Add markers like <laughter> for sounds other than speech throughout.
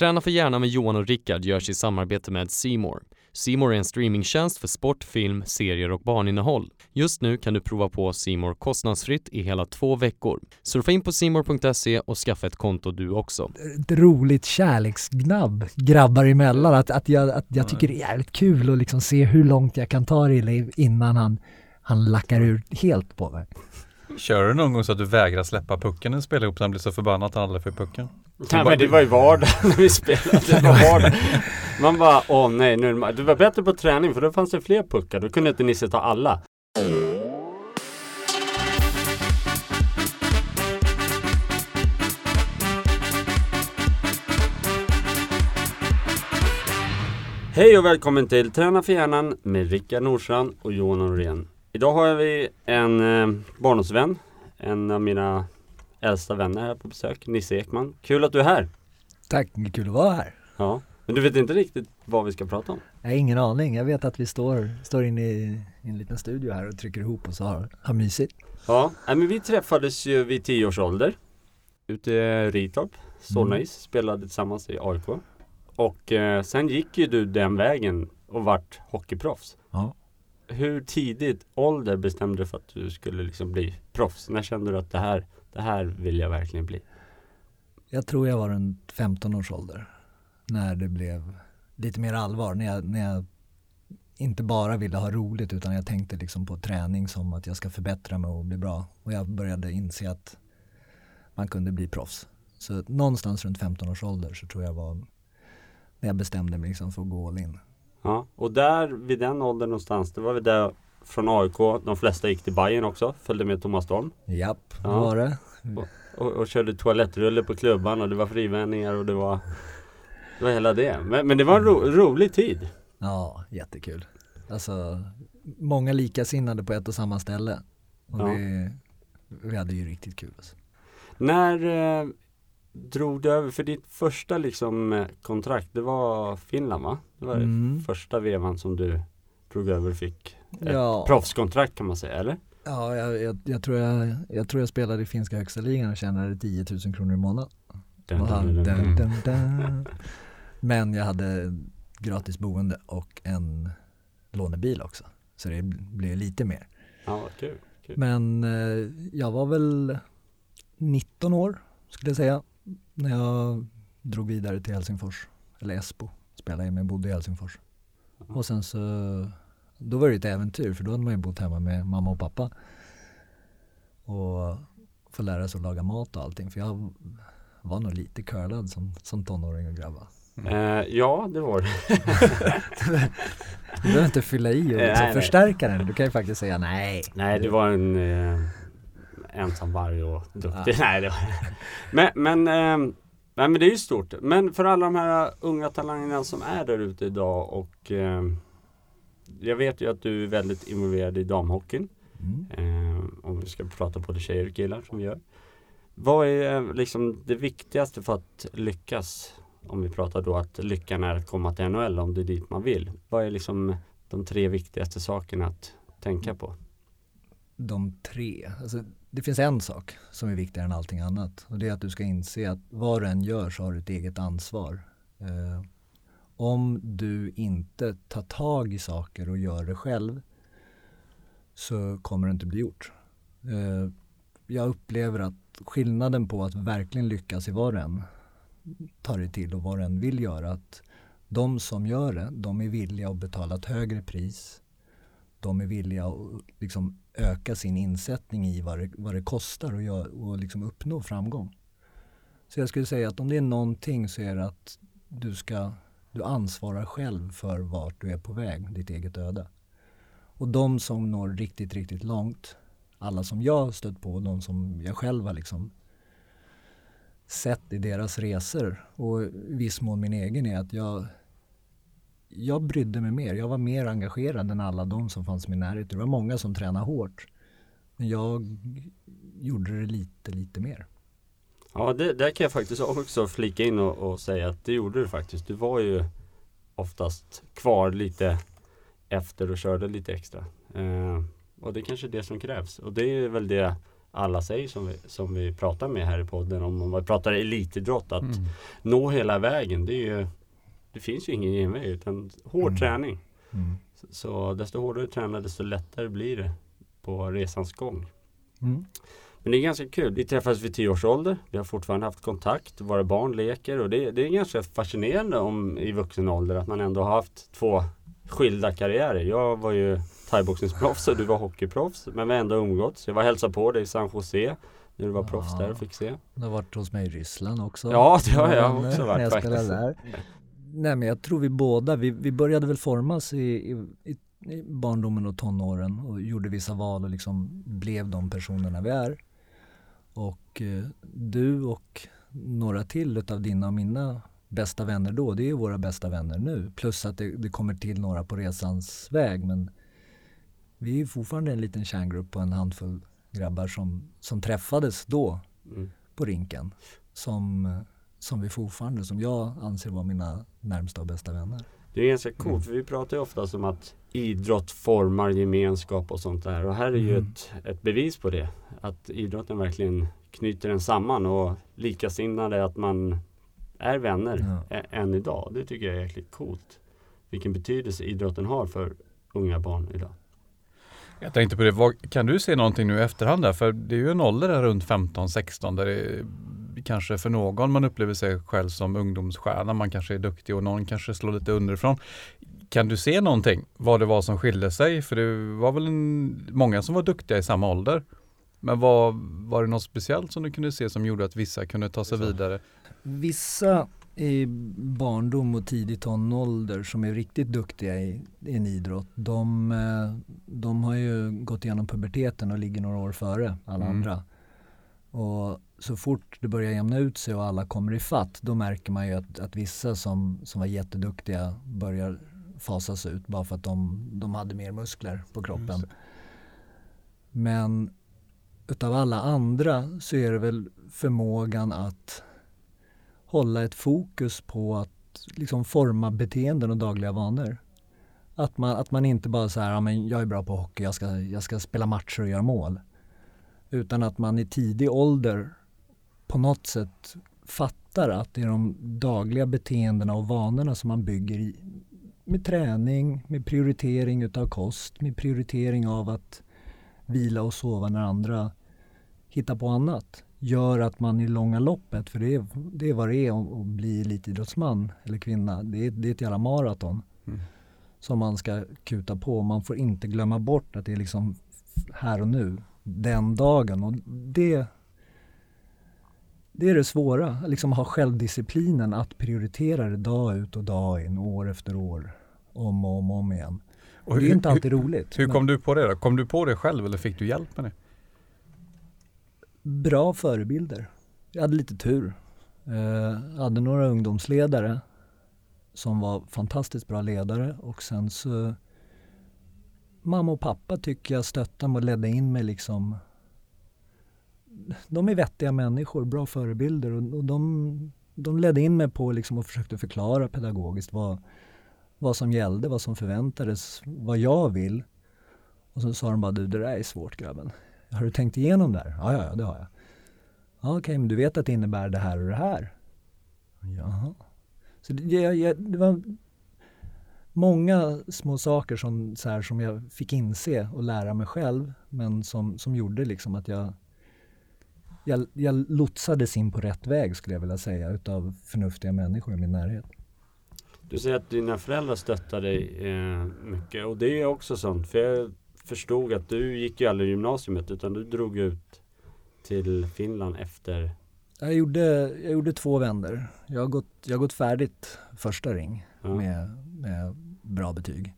Träna för hjärnan med Johan och Rickard görs i samarbete med Simor. Simor är en streamingtjänst för sport, film, serier och barninnehåll. Just nu kan du prova på Simor kostnadsfritt i hela två veckor. Surfa in på simor.se och skaffa ett konto du också. Ett roligt kärleksgnabb grabbar emellan. Att, att, jag, att jag tycker det är jävligt kul att liksom se hur långt jag kan ta det i liv innan han, han lackar ur helt på mig. Kör du någon gång så att du vägrar släppa pucken när du spelar ihop så han blir så förbannad att han aldrig får pucken? Nej men det var ju vardag när vi spelade. <laughs> Det var. Man bara, åh nej, nu är det ma-" Du var bättre på träning för då fanns det fler puckar. Då kunde inte Nisse ta alla. Hej och välkommen till Träna för hjärnan med Rickard Nordstrand och Johan Norén. Idag har vi en eh, barndomsvän, en av mina äldsta vänner här på besök, Nisse Ekman. Kul att du är här! Tack, kul att vara här. Ja, men du vet inte riktigt vad vi ska prata om? Jag har ingen aning. Jag vet att vi står, står inne i, i en liten studio här och trycker ihop oss och har, har mysigt. Ja, men vi träffades ju vid tio års ålder ute i Ritorp, Solna Mm. spelade tillsammans i AIK. Och eh, sen gick ju du den vägen och vart hockeyproffs. Ja. Hur tidigt ålder bestämde du för att du skulle liksom bli proffs? När kände du att det här, det här vill jag verkligen bli? Jag tror jag var runt 15 års ålder när det blev lite mer allvar. När jag, när jag inte bara ville ha roligt utan jag tänkte liksom på träning som att jag ska förbättra mig och bli bra. Och jag började inse att man kunde bli proffs. Så någonstans runt 15 års ålder så tror jag var när jag bestämde mig liksom för att gå all in. Ja, och där vid den åldern någonstans, det var vi där från AIK, de flesta gick till Bayern också, följde med Thomas Storm. Japp, Ja. var det? Och, och körde toalettrulle på klubban och det var frivändningar och det var Det var hela det. Men, men det var en ro, rolig tid. Ja, jättekul. Alltså, många likasinnade på ett och samma ställe. Och Ja. vi, vi hade ju riktigt kul. Alltså. När eh, drog du över, för ditt första liksom kontrakt, det var Finland va? Det var Mm. första vevan som du drog över och fick ett Ja. proffskontrakt kan man säga, eller? Ja, jag, jag, jag, tror jag, jag tror jag spelade i finska högsta ligan och tjänade 10 000 kronor i månaden. Dun, dun, dun. Men jag hade gratis boende och en lånebil också. Så det blev lite mer. Ja, kul. kul. Men eh, jag var väl 19 år skulle jag säga när jag drog vidare till Helsingfors. Eller Esbo spelade jag med, bodde i Helsingfors. Och sen så, då var det ett äventyr för då hade man ju bott hemma med mamma och pappa. Och få lära sig att laga mat och allting. För jag var nog lite curlad som, som tonåring och grabba. Eh, ja, det var det. <laughs> Du behöver inte fylla i och Nej, liksom nej. förstärka den. Du kan ju faktiskt säga nej. Nej, du var en eh, ensam varg och duktig. Ja. Nej, det var Men, men, eh, nej, men det är ju stort. Men för alla de här unga talangerna som är där ute idag och eh, jag vet ju att du är väldigt involverad i damhockeyn. Mm. Eh, om vi ska prata både tjejer och killar som vi gör. Vad är eh, liksom det viktigaste för att lyckas? Om vi pratar då att lyckan är att komma till NHL om det är dit man vill. Vad är liksom de tre viktigaste sakerna att tänka på? de tre. Alltså, det finns en sak som är viktigare än allting annat och det är att du ska inse att vad du än gör så har du ett eget ansvar. Eh, om du inte tar tag i saker och gör det själv så kommer det inte bli gjort. Eh, jag upplever att skillnaden på att verkligen lyckas i vad du än tar det till och vad du än vill göra att de som gör det, de är villiga att betala ett högre pris de är villiga att liksom öka sin insättning i vad det, vad det kostar och, gör, och liksom uppnå framgång. Så jag skulle säga att om det är någonting så är det att du ska du ansvarar själv för vart du är på väg, ditt eget öde. Och de som når riktigt, riktigt långt, alla som jag har stött på, de som jag själv har liksom sett i deras resor och i viss mån min egen är att jag jag brydde mig mer. Jag var mer engagerad än alla de som fanns i min närhet. Det var många som tränade hårt. Men jag gjorde det lite, lite mer. Ja, det, där kan jag faktiskt också flika in och, och säga att det gjorde du faktiskt. Du var ju oftast kvar lite efter och körde lite extra. Eh, och det är kanske är det som krävs. Och det är väl det alla säger som vi, som vi pratar med här i podden om man pratar elitidrott att Mm. nå hela vägen. Det, ju, det finns ju ingen genväg utan hård Mm. träning. Mm. Så, så desto hårdare du tränar desto lättare blir det på resans gång. Men det är ganska kul. Vi träffades vid 10 års ålder. Vi har fortfarande haft kontakt. Våra barn leker och det, det är ganska fascinerande om, i vuxen ålder att man ändå har haft två skilda karriärer. Jag var ju thaiboxningsproffs och du var hockeyproffs. Men vi har ändå umgåtts. Jag var och hälsade på dig i San Jose när du var proffs Ja. där och fick se. Du har varit hos mig i Ryssland också. Ja, det har jag också eh, varit jag faktiskt. där. Nej men jag tror vi båda, vi, vi började väl formas i, i, i, i barndomen och tonåren och gjorde vissa val och liksom blev de personerna vi är. Och eh, du och några till utav dina och mina bästa vänner då, det är våra bästa vänner nu. Plus att det, det kommer till några på resans väg men vi är fortfarande en liten kärngrupp på en handfull grabbar som, som träffades då Mm. på rinken som, som vi fortfarande, som jag anser vara mina närmsta och bästa vänner. Det är ganska coolt för vi pratar ju ofta om att idrott formar gemenskap och sånt där. Och här är ju Mm. ett, ett bevis på det. Att idrotten verkligen knyter en samman och likasinnade att man är vänner Ja. än idag. Det tycker jag är jäkligt coolt. Vilken betydelse idrotten har för unga barn idag. Jag tänkte på det, vad, kan du se någonting nu i efterhand där? För det är ju en ålder där runt 15-16 där det kanske för någon man upplever sig själv som ungdomsstjärna, man kanske är duktig och någon kanske slår lite underifrån. Kan du se någonting vad det var som skilde sig? För det var väl en, många som var duktiga i samma ålder. Men var, var det något speciellt som du kunde se som gjorde att vissa kunde ta sig vidare? Vissa i barndom och tidig tonålder som är riktigt duktiga i, i en idrott, de, eh, de har ju gått igenom puberteten och ligger några år före alla Mm. andra. Och så fort det börjar jämna ut sig och alla kommer i fatt, då märker man ju att, att vissa som, som var jätteduktiga börjar fasas ut bara för att de, de hade mer muskler på kroppen. Men utav alla andra så är det väl förmågan att hålla ett fokus på att liksom forma beteenden och dagliga vanor. Att man, att man inte bara säger, ja men jag är bra på hockey, jag ska, jag ska spela matcher och göra mål. Utan att man i tidig ålder på något sätt fattar att det är de dagliga beteendena och vanorna som man bygger i, med träning, med prioritering utav kost, med prioritering av att vila och sova när andra hittar på annat gör att man i långa loppet, för det är, det är vad det är att att bli elitidrottsman eller kvinna, det är, det är ett jävla maraton Mm. som man ska kuta på. Man får inte glömma bort att det är liksom här och nu, den dagen och det det är det svåra, liksom ha självdisciplinen att prioritera det dag ut och dag in, år efter år, om och om, och om igen. Och det är hur- inte alltid roligt. Hur men- kom du på det då? Kom du på det själv eller fick du hjälp med det? bra förebilder. Jag hade lite tur. Jag hade några ungdomsledare som var fantastiskt bra ledare och sen så mamma och pappa tycker jag stöttade mig och ledde in mig liksom. De är vettiga människor, bra förebilder och, och de, de ledde in mig på liksom och försökte förklara pedagogiskt vad, vad som gällde, vad som förväntades, vad jag vill. Och så sa de bara, du det där är svårt grabben. Har du tänkt igenom det här? Ja, ja, ja, det har jag. Ja, Okej, men du vet att det innebär det här och det här? Jaha. Så det, jag, jag, det var många små saker som, så här, som jag fick inse och lära mig själv, men som, som gjorde liksom att jag, jag, jag lotsades in på rätt väg skulle jag vilja säga, utav förnuftiga människor i min närhet. Du säger att dina föräldrar stöttar dig eh, mycket och det är också sånt. För jag förstod att du gick ju aldrig gymnasiet utan du drog ut till Finland efter Jag gjorde, jag gjorde två vändor. Jag har gått, jag har gått färdigt första ring ja. med, med bra betyg.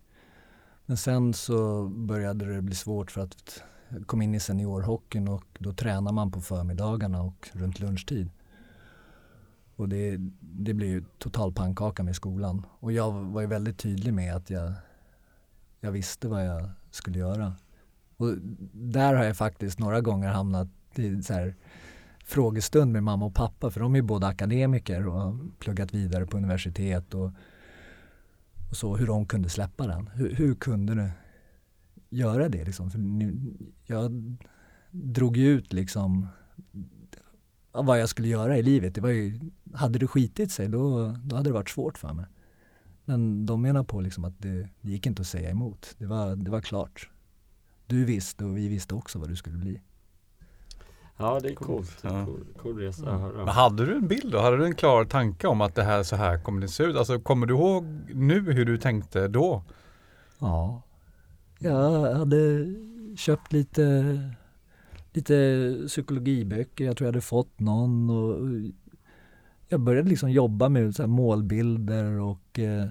Men sen så började det bli svårt för att jag kom in i seniorhockeyn och då tränar man på förmiddagarna och runt lunchtid. Och det, det blev ju total pannkaka med skolan. Och jag var ju väldigt tydlig med att jag, jag visste vad jag skulle göra. Och där har jag faktiskt några gånger hamnat i så här frågestund med mamma och pappa för de är ju båda akademiker och har pluggat vidare på universitet och, och så hur de kunde släppa den. Hur, hur kunde du göra det liksom? För nu, jag, drog ju ut liksom vad jag skulle göra i livet. Det var ju, hade det skitit sig då, då hade det varit svårt för mig. Men de menar på liksom att det, det gick inte att säga emot. Det var, det var klart. Du visste och vi visste också vad du skulle bli. Ja det är coolt. Ja. Cool, cool resa att höra. Men hade du en bild då? Hade du en klar tanke om att det här så här kommer det se ut? Alltså kommer du ihåg nu hur du tänkte då? Ja. Jag hade köpt lite, lite psykologiböcker. Jag tror jag hade fått någon. Och jag började liksom jobba med så målbilder och eh,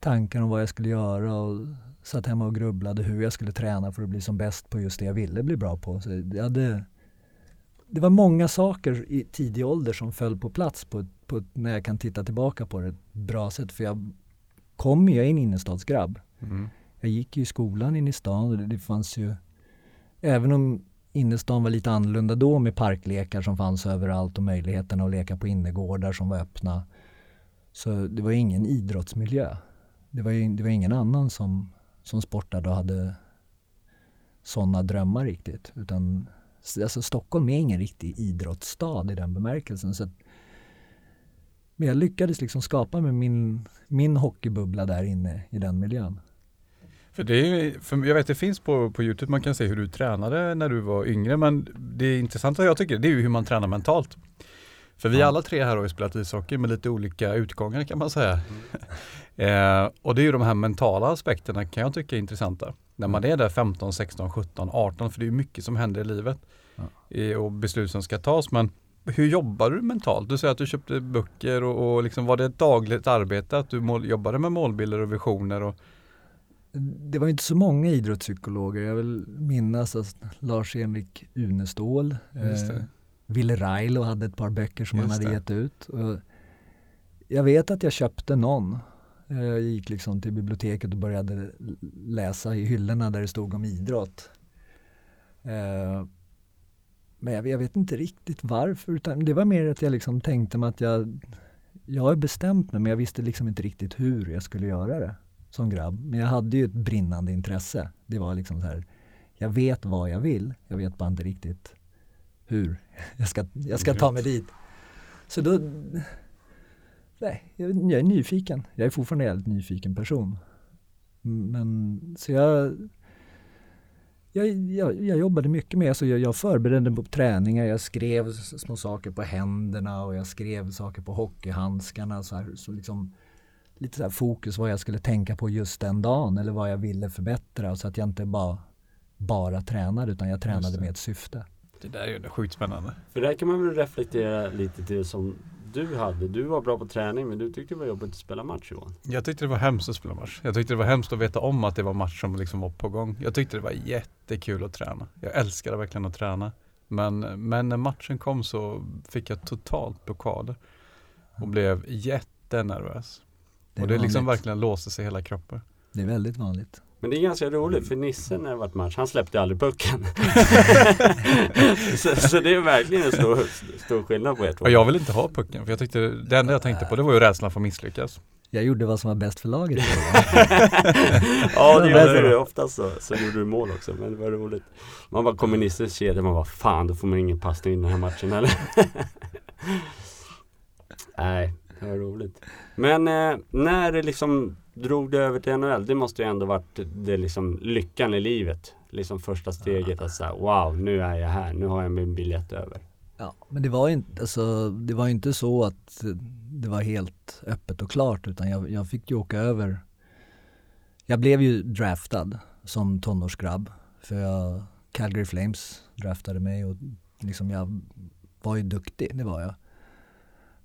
tankar om vad jag skulle göra. Och satt hemma och grubblade hur jag skulle träna för att bli som bäst på just det jag ville bli bra på. Så jag hade, det var många saker i tidig ålder som föll på plats på, på, när jag kan titta tillbaka på det ett bra sätt. För jag kom ju, jag är en innerstadsgrabb. Mm. Jag gick ju i skolan inne i stan och det, det fanns ju, även om innerstan var lite annorlunda då med parklekar som fanns överallt och möjligheten att leka på innergårdar som var öppna. Så det var ingen idrottsmiljö. Det var, ju, det var ingen annan som, som sportade och hade sådana drömmar riktigt. Utan alltså Stockholm är ingen riktig idrottsstad i den bemärkelsen. Så att, men jag lyckades liksom skapa med min, min hockeybubbla där inne i den miljön. För det är, för jag vet det finns på, på Youtube, man kan se hur du tränade när du var yngre men det intressanta jag tycker det är ju hur man tränar mentalt. För vi alla tre här har ju spelat ishockey med lite olika utgångar kan man säga. Mm. <laughs> eh, och det är ju de här mentala aspekterna kan jag tycka är intressanta. När man mm. är där 15, 16, 17, 18 för det är mycket som händer i livet eh, och beslut som ska tas. Men hur jobbar du mentalt? Du säger att du köpte böcker och, och liksom, var det ett dagligt arbete att du mål, jobbade med målbilder och visioner? Och, det var inte så många idrottspsykologer. Jag vill minnas att Lars-Henrik Unestål, eh, Ville Railo hade ett par böcker som Just han hade det. gett ut. Och jag vet att jag köpte någon. Eh, jag gick liksom till biblioteket och började läsa i hyllorna där det stod om idrott. Eh, men jag, vet inte riktigt varför, utan det var mer att jag liksom tänkte mig att jag, jag har bestämt mig men jag visste liksom inte riktigt hur jag skulle göra det som grabb. Men jag hade ju ett brinnande intresse. Det var liksom så här, jag vet vad jag vill, jag vet bara inte riktigt hur <laughs> jag ska, jag ska ta mig dit. Så då, nej, jag, jag är nyfiken. Jag är fortfarande en nyfiken person. Men så jag, jag, jag, jag jobbade mycket med, alltså jag, jag förberedde på träningar, jag skrev små saker på händerna och jag skrev saker på hockeyhandskarna. Så, här, så liksom, lite så fokus vad jag skulle tänka på just den dagen eller vad jag ville förbättra så att jag inte bara, bara tränade utan jag tränade med ett syfte. Det där är ju sjukt spännande. För där kan man väl reflektera lite till som du hade. Du var bra på träning men du tyckte det var jobbigt att spela match Johan. Jag tyckte det var hemskt att spela match. Jag tyckte det var hemskt att veta om att det var match som liksom var på gång. Jag tyckte det var jättekul att träna. Jag älskade verkligen att träna. Men, men när matchen kom så fick jag totalt blockader och blev jättenervös. Det och det liksom verkligen låser sig hela kroppen. Det är väldigt vanligt. Men det är ganska roligt för Nisse när det varit match, han släppte aldrig pucken. <laughs> så, så, det är verkligen en stor, stor skillnad på ett år. Jag vill inte ha pucken för jag tyckte, det enda jag tänkte på det var ju rädslan för att misslyckas. Jag gjorde vad som var bäst för laget. <laughs> ja det gjorde du ofta så. Så gjorde du mål också men det var roligt. Man bara kommer Nisses kedja, man bara fan då får man ingen passning i den här matchen eller? <laughs> Nej, det var roligt. Men eh, när det liksom drog det över till NHL, det måste ju ändå varit det liksom lyckan i livet. Liksom första steget att säga wow, nu är jag här, nu har jag min biljett över. Ja, men det var inte, alltså, det var inte så att det var helt öppet och klart utan jag, jag fick ju åka över. Jag blev ju draftad som tonårsgrabb för jag, Calgary Flames draftade mig och liksom jag var ju duktig, det var jag.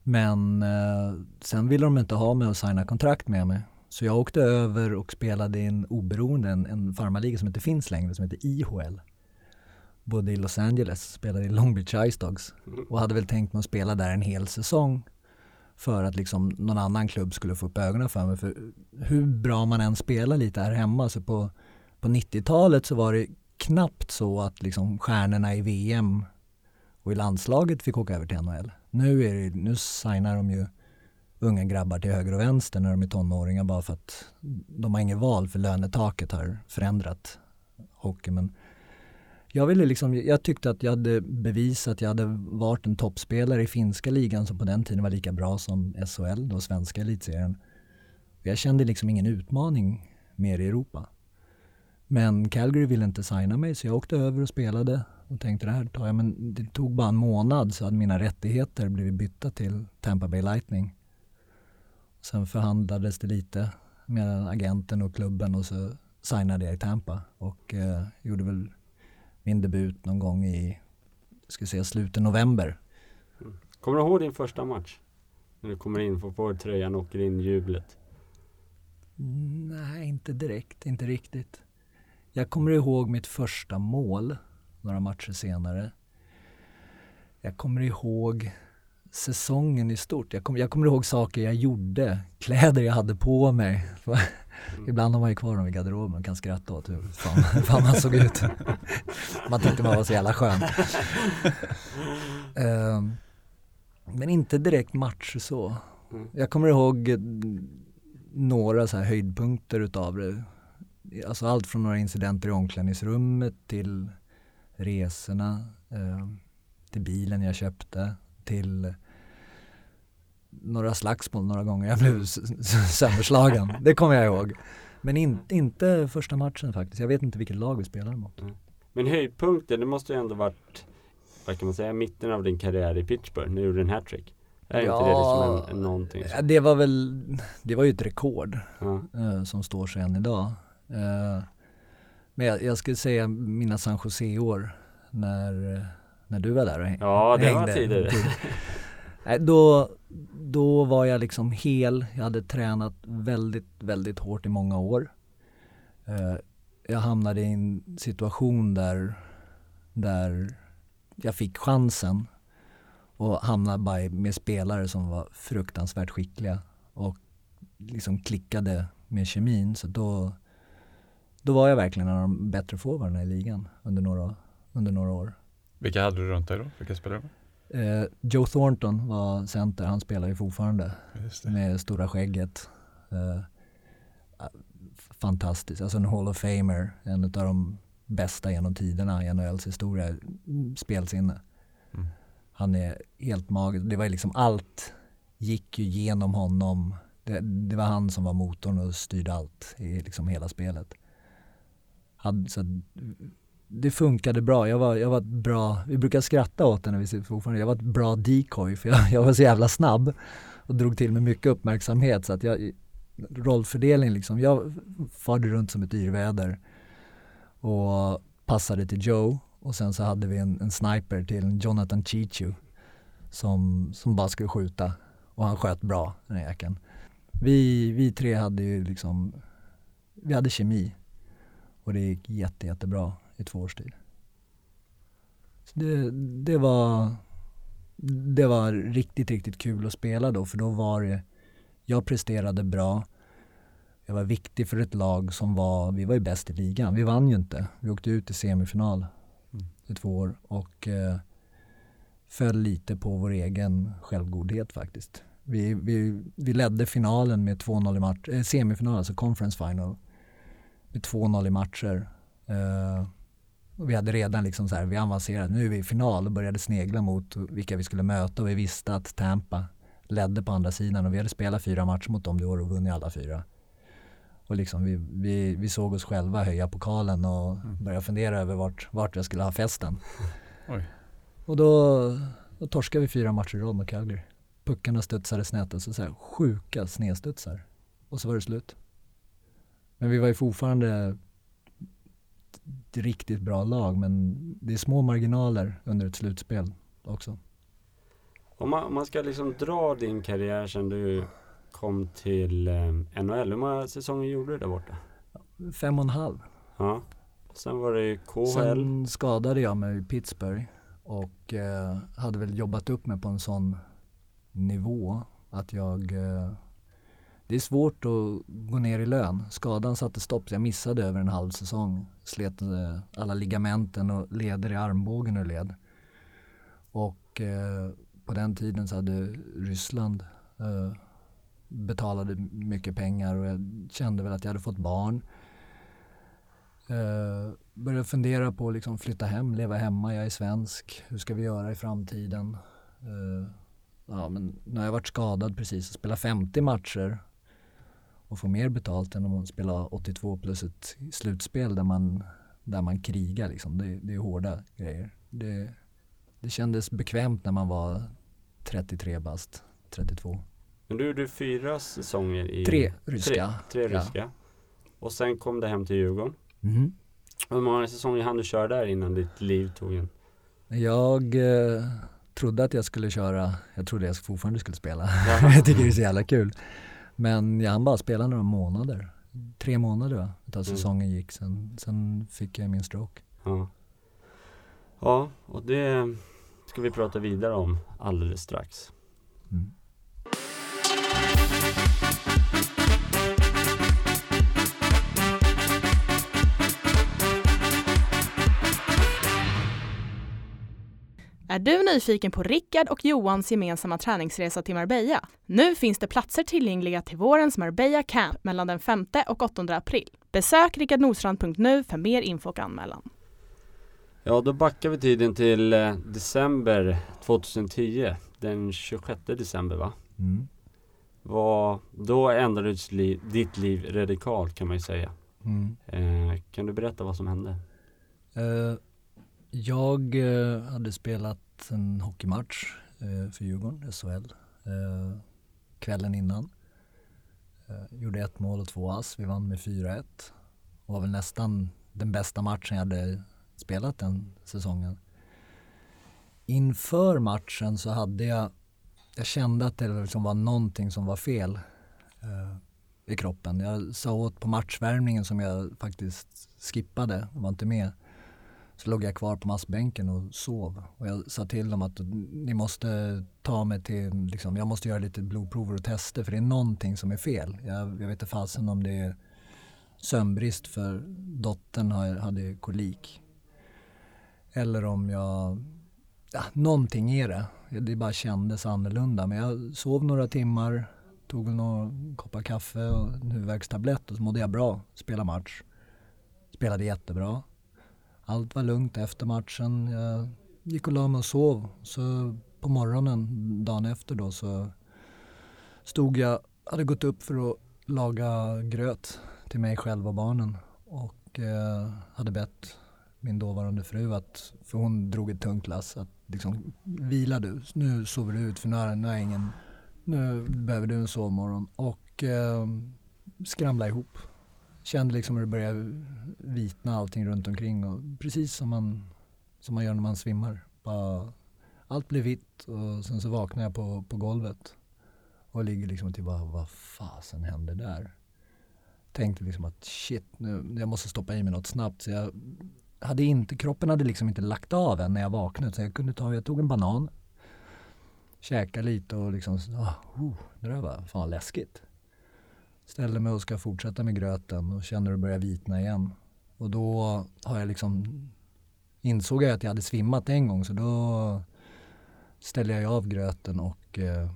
Men eh, sen ville de inte ha mig och signa kontrakt med mig. Så jag åkte över och spelade i en oberoende, en, en farmarliga som inte finns längre, som heter IHL. Bodde i Los Angeles, spelade i Long Beach Ice Dogs och hade väl tänkt mig att spela där en hel säsong för att liksom någon annan klubb skulle få upp ögonen för mig. För hur bra man än spelar lite här hemma, så på, på 90-talet så var det knappt så att liksom stjärnorna i VM och i landslaget fick åka över till NHL. Nu, är det, nu signar de ju unga grabbar till höger och vänster när de är tonåringar bara för att de har inget val för lönetaket har förändrat hockey. Men jag ville liksom, jag tyckte att jag hade bevisat att jag hade varit en toppspelare i finska ligan som på den tiden var lika bra som SHL, då svenska elitserien. Jag kände liksom ingen utmaning mer i Europa. Men Calgary ville inte signa mig så jag åkte över och spelade och tänkte det här tar jag. Men det tog bara en månad så hade mina rättigheter blivit bytta till Tampa Bay Lightning. Sen förhandlades det lite med agenten och klubben och så signade jag i Tampa och eh, gjorde väl min debut någon gång i, ska säga slutet november. Mm. Kommer du ihåg din första match? När du kommer in, får på dig tröjan och åker in jublet? Nej, inte direkt, inte riktigt. Jag kommer ihåg mitt första mål några matcher senare. Jag kommer ihåg säsongen i stort. Jag, kom, jag kommer ihåg saker jag gjorde, kläder jag hade på mig. Mm. Ibland har man ju kvar dem i garderoben och kan skratta åt hur fan, fan man såg ut. man tyckte man var så jävla skön. uh, men inte direkt matcher så. Mm. Jag kommer ihåg några så här höjdpunkter utav det. Alltså allt från några incidenter i omklädningsrummet till resorna, uh, till bilen jag köpte, till några slagsmål några gånger. Jag blev sönderslagen. Det kommer jag ihåg. Men in, inte första matchen faktiskt. Jag vet inte vilket lag vi spelade mot. Mm. Men höjdpunkten, det måste ju ändå varit, vad kan man säga, mitten av din karriär i Pittsburgh när du gjorde en hattrick. Är ja, inte det liksom en, en någonting? Som... Det var väl, det var ju ett rekord uh, som står sig än idag. Uh, men jag, jag skulle säga mina San Jose-år när, när du var där och hängde. Ja, det var tidigare. <laughs> Då, då var jag liksom hel. Jag hade tränat väldigt, väldigt hårt i många år. Eh, jag hamnade i en situation där, där jag fick chansen och hamnade bara med spelare som var fruktansvärt skickliga och liksom klickade med kemin. Så då, då var jag verkligen en av de bättre forwarderna i ligan under några, under några år. Vilka hade du runt dig då? Vilka spelare? Eh, Joe Thornton var center, han spelar ju fortfarande med stora skägget. Eh, fantastiskt, alltså en Hall of Famer, en av de bästa genom tiderna i NHLs historia, spelsinne. Mm. Han är helt magisk, det var liksom allt gick ju genom honom. Det, det, var han som var motorn och styrde allt i liksom hela spelet. Hade, så det funkade bra. Jag var, jag var ett bra, vi brukar skratta åt det när vi sitter fortfarande. Jag var ett bra decoy för jag, jag var så jävla snabb och drog till med mycket uppmärksamhet så att jag, rollfördelning liksom, jag farde runt som ett yrväder och passade till Joe och sen så hade vi en, en sniper till Jonathan Chichu som, som bara skulle skjuta och han sköt bra den här jäkeln. Vi, vi tre hade ju liksom, vi hade kemi och det gick jätte, jättebra i två års tid. Så det, det, var, det var riktigt, riktigt kul att spela då för då var det, jag presterade bra. Jag var viktig för ett lag som var, vi var ju bäst i ligan. Vi vann ju inte. Vi åkte ut i semifinal mm. i två år och eh, föll lite på vår egen självgodhet faktiskt. Vi, vi, vi ledde finalen med 2-0 i match, eh, semifinal, alltså conference final med 2-0 i matcher. Eh, och vi hade redan liksom så här, vi avancerat, nu är vi i final och började snegla mot vilka vi skulle möta och vi visste att Tampa ledde på andra sidan och vi hade spelat fyra matcher mot dem det år och vunnit alla fyra. Och liksom vi, vi, vi såg oss själva höja pokalen och mm. börja fundera över vart, vart jag skulle ha festen. <laughs> Oj. Och då, då torskade vi fyra matcher i rad mot Calgary. Puckarna studsade snett, alltså så här sjuka snedstudsar. Och så var det slut. Men vi var ju fortfarande riktigt bra lag men det är små marginaler under ett slutspel också. Om man, om man ska liksom dra din karriär sedan du kom till eh, NHL, hur många säsonger gjorde du där borta? Fem och en halv. Ja. Sen var det KHL. Sen skadade jag mig i Pittsburgh och eh, hade väl jobbat upp mig på en sån nivå att jag eh, det är svårt att gå ner i lön. Skadan satte stopp, så jag missade över en halv säsong. Slet eh, alla ligamenten och leder i armbågen ur led. Och eh, på den tiden så hade Ryssland eh, betalade mycket pengar och jag kände väl att jag hade fått barn. Eh, började fundera på att liksom flytta hem, leva hemma. Jag är svensk. Hur ska vi göra i framtiden? Eh, ja, men nu har jag varit skadad precis och spelat 50 matcher och få mer betalt än om man spelar 82 plus ett slutspel där man, där man krigar. Liksom. Det, det är hårda grejer. Det, det kändes bekvämt när man var 33 bast, 32. Men du gjorde fyra säsonger i... Tre ryska. Tre, tre ryska. Ja. Och sen kom du hem till Djurgården. Mm. Hur många säsonger hann du köra där innan ditt liv tog en? Jag eh, trodde att jag skulle köra, jag trodde jag fortfarande skulle spela. <laughs> jag tycker det är så jävla kul. Men jag hann bara spela några månader. Tre månader utav mm. säsongen gick. Sen, sen fick jag min stroke. Ja. ja, och det ska vi prata vidare om alldeles strax. Mm. Är du nyfiken på Rickard och Johans gemensamma träningsresa till Marbella? Nu finns det platser tillgängliga till vårens Marbella Camp mellan den 5 och 8 april. Besök rickardnordstrand.nu för mer info och anmälan. Ja, då backar vi tiden till eh, december 2010. Den 26 december va? Mm. Var, då ändrades li, ditt liv radikalt kan man ju säga. Mm. Eh, kan du berätta vad som hände? Uh, jag uh, hade spelat en hockeymatch eh, för Djurgården, SHL, eh, kvällen innan. Eh, gjorde ett mål och två ass. Vi vann med 4-1. var väl nästan den bästa matchen jag hade spelat den säsongen. Inför matchen så hade jag, jag kände att det liksom var någonting som var fel i kroppen. Jag sa åt på matchvärmningen som jag faktiskt skippade, var inte med. Så låg jag kvar på massbänken och sov. Och jag sa till dem att ni måste ta mig till, liksom, jag måste göra lite blodprover och tester för det är någonting som är fel. Jag, jag vet inte fasen om det är sömnbrist för dottern hade kolik. Eller om jag, ja, någonting är det. Det bara kändes annorlunda. Men jag sov några timmar, tog några koppar kaffe och en huvudvärkstablett och så mådde jag bra. Spelade match. Spelade jättebra. Allt var lugnt efter matchen. Jag gick och la mig och sov. Så på morgonen dagen efter då så stod jag, hade gått upp för att laga gröt till mig själv och barnen och eh, hade bett min dåvarande fru att, för hon drog ett tungt lass, att liksom vila du, nu sover du ut för nu är, nu är ingen, nu behöver du en sovmorgon och eh, skramla ihop. Kände liksom hur det började vitna allting runt omkring och precis som man, som man gör när man svimmar. Bara, allt blev vitt och sen så vaknade jag på, på golvet och ligger liksom till typ bara, vad fasen hände där? Tänkte liksom att shit, nu, jag måste stoppa i mig något snabbt. Så jag hade inte, kroppen hade liksom inte lagt av än när jag vaknade. Så jag kunde ta, jag tog en banan, käkade lite och liksom, oh, det där var fan läskigt. Ställde mig och ska fortsätta med gröten och känner det börjar vitna igen. Och då har jag liksom, insåg jag att jag hade svimmat en gång så då ställer jag av gröten och eh,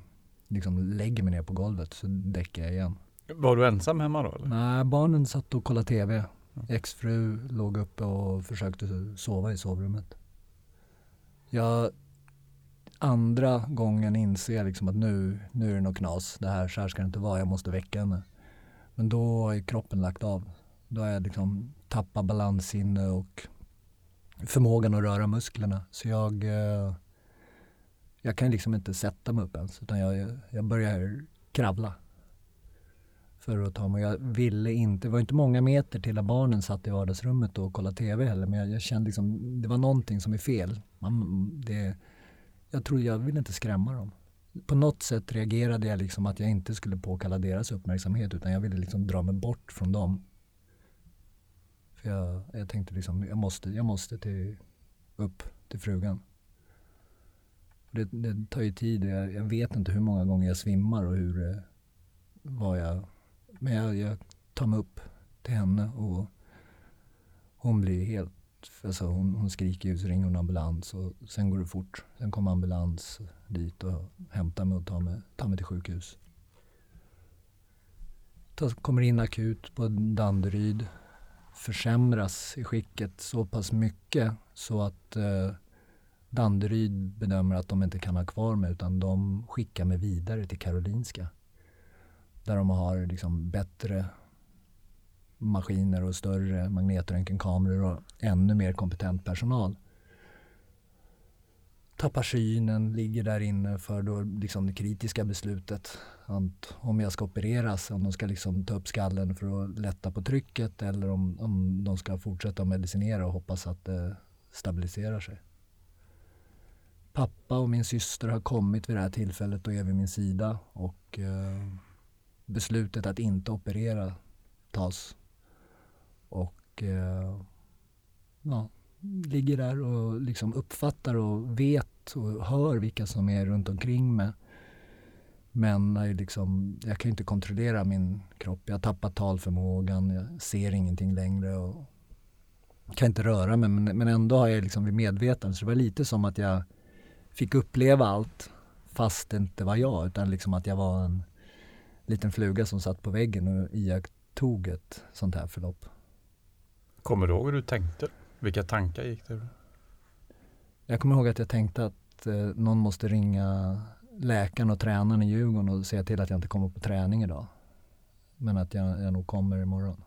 liksom lägger mig ner på golvet så däckar jag igen. Var du ensam hemma då? Eller? Nej, barnen satt och kollade TV. Exfru låg uppe och försökte sova i sovrummet. Jag, andra gången inser jag liksom att nu, nu är det något knas. Det här, så här ska det inte vara, jag måste väcka henne. Men då har kroppen lagt av. Då har jag liksom tappat balanssinne och förmågan att röra musklerna. Så jag, eh, jag kan liksom inte sätta mig upp ens utan jag, jag börjar kravla för att ta mig. Jag ville inte, det var inte många meter till att barnen satt i vardagsrummet och kollade TV heller. Men jag, jag kände liksom, det var någonting som är fel. Man, det, jag tror jag ville inte skrämma dem. På något sätt reagerade jag liksom att jag inte skulle påkalla deras uppmärksamhet utan jag ville liksom dra mig bort från dem. För jag, jag tänkte liksom, jag måste, jag måste till, upp till frugan. Det, det tar ju tid. Jag, jag, vet inte hur många gånger jag svimmar och hur, eh, vad jag men jag, jag tar mig upp till henne och hon blir helt Alltså hon, hon skriker ut så ringer hon ambulans och sen går det fort. Sen kommer ambulans dit och hämtar mig och tar mig, tar mig till sjukhus. Ta, kommer in akut på Danderyd. försämras i skicket så pass mycket så att eh, Danderyd bedömer att de inte kan ha kvar mig utan de skickar mig vidare till Karolinska. Där de har liksom bättre maskiner och större magnetröntgenkameror och ännu mer kompetent personal. Tappar synen, ligger där inne för då liksom det kritiska beslutet. Att om jag ska opereras, om de ska liksom ta upp skallen för att lätta på trycket eller om, om de ska fortsätta medicinera och hoppas att det stabiliserar sig. Pappa och min syster har kommit vid det här tillfället och är vid min sida och eh, beslutet att inte operera tas. Och eh, ja, ligger där och liksom uppfattar och vet och hör vilka som är runt omkring mig. Men liksom, jag kan inte kontrollera min kropp. Jag har tappat talförmågan, jag ser ingenting längre och kan inte röra mig. Men, men ändå har jag liksom vid medvetande. Så det var lite som att jag fick uppleva allt fast det inte var jag. Utan liksom att jag var en liten fluga som satt på väggen och iakttog ett sånt här förlopp. Kommer du ihåg hur du tänkte? Vilka tankar gick det? Jag kommer ihåg att jag tänkte att eh, någon måste ringa läkaren och tränaren i Djurgården och säga till att jag inte kommer på träning idag. Men att jag, jag nog kommer imorgon.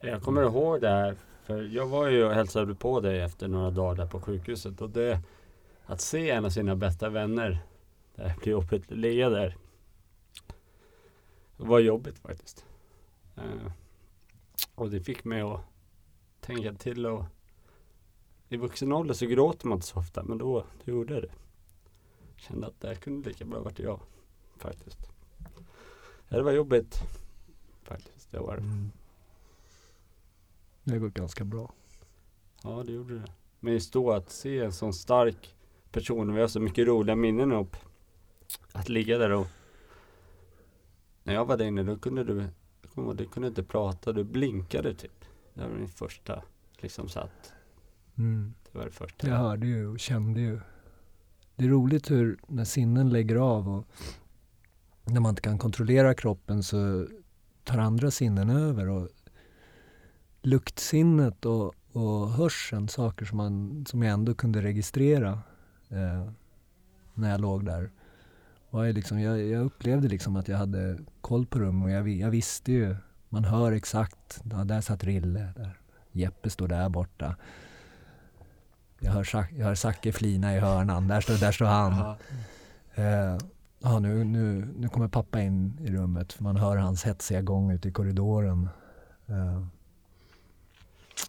Jag kommer ihåg det här, för jag var ju och hälsade på dig efter några dagar där på sjukhuset och det att se en av sina bästa vänner där bli jobbigt ligga där. Det var jobbigt faktiskt. Uh, och det fick mig att tänka till och i vuxen ålder så gråter man inte så ofta men då, då gjorde jag det. Kände att det här kunde lika bra varit jag faktiskt. Det var jobbigt faktiskt. Det var. Mm. Det gått ganska bra. Ja, det gjorde det. Men just då att se en sån stark person, vi har så mycket roliga minnen upp. Att ligga där och när jag var där inne då kunde du, du kunde inte prata, du blinkade typ. Det var min första, liksom satt. Mm. Det var det första. Jag hörde ju och kände ju. Det är roligt hur när sinnen lägger av och när man inte kan kontrollera kroppen så tar andra sinnen över. Och luktsinnet och, och hörseln, saker som, man, som jag ändå kunde registrera eh, när jag låg där. Och jag, liksom, jag, jag, upplevde liksom att jag hade koll på rummet och jag, jag visste ju man hör exakt, ja, där satt Rille, där. Jeppe står där borta. Jag hör, jag hör Zacke flina i hörnan, där står, där står han. Uh, ja, nu, nu, nu kommer pappa in i rummet, man hör hans hetsiga gång ute i korridoren. Uh,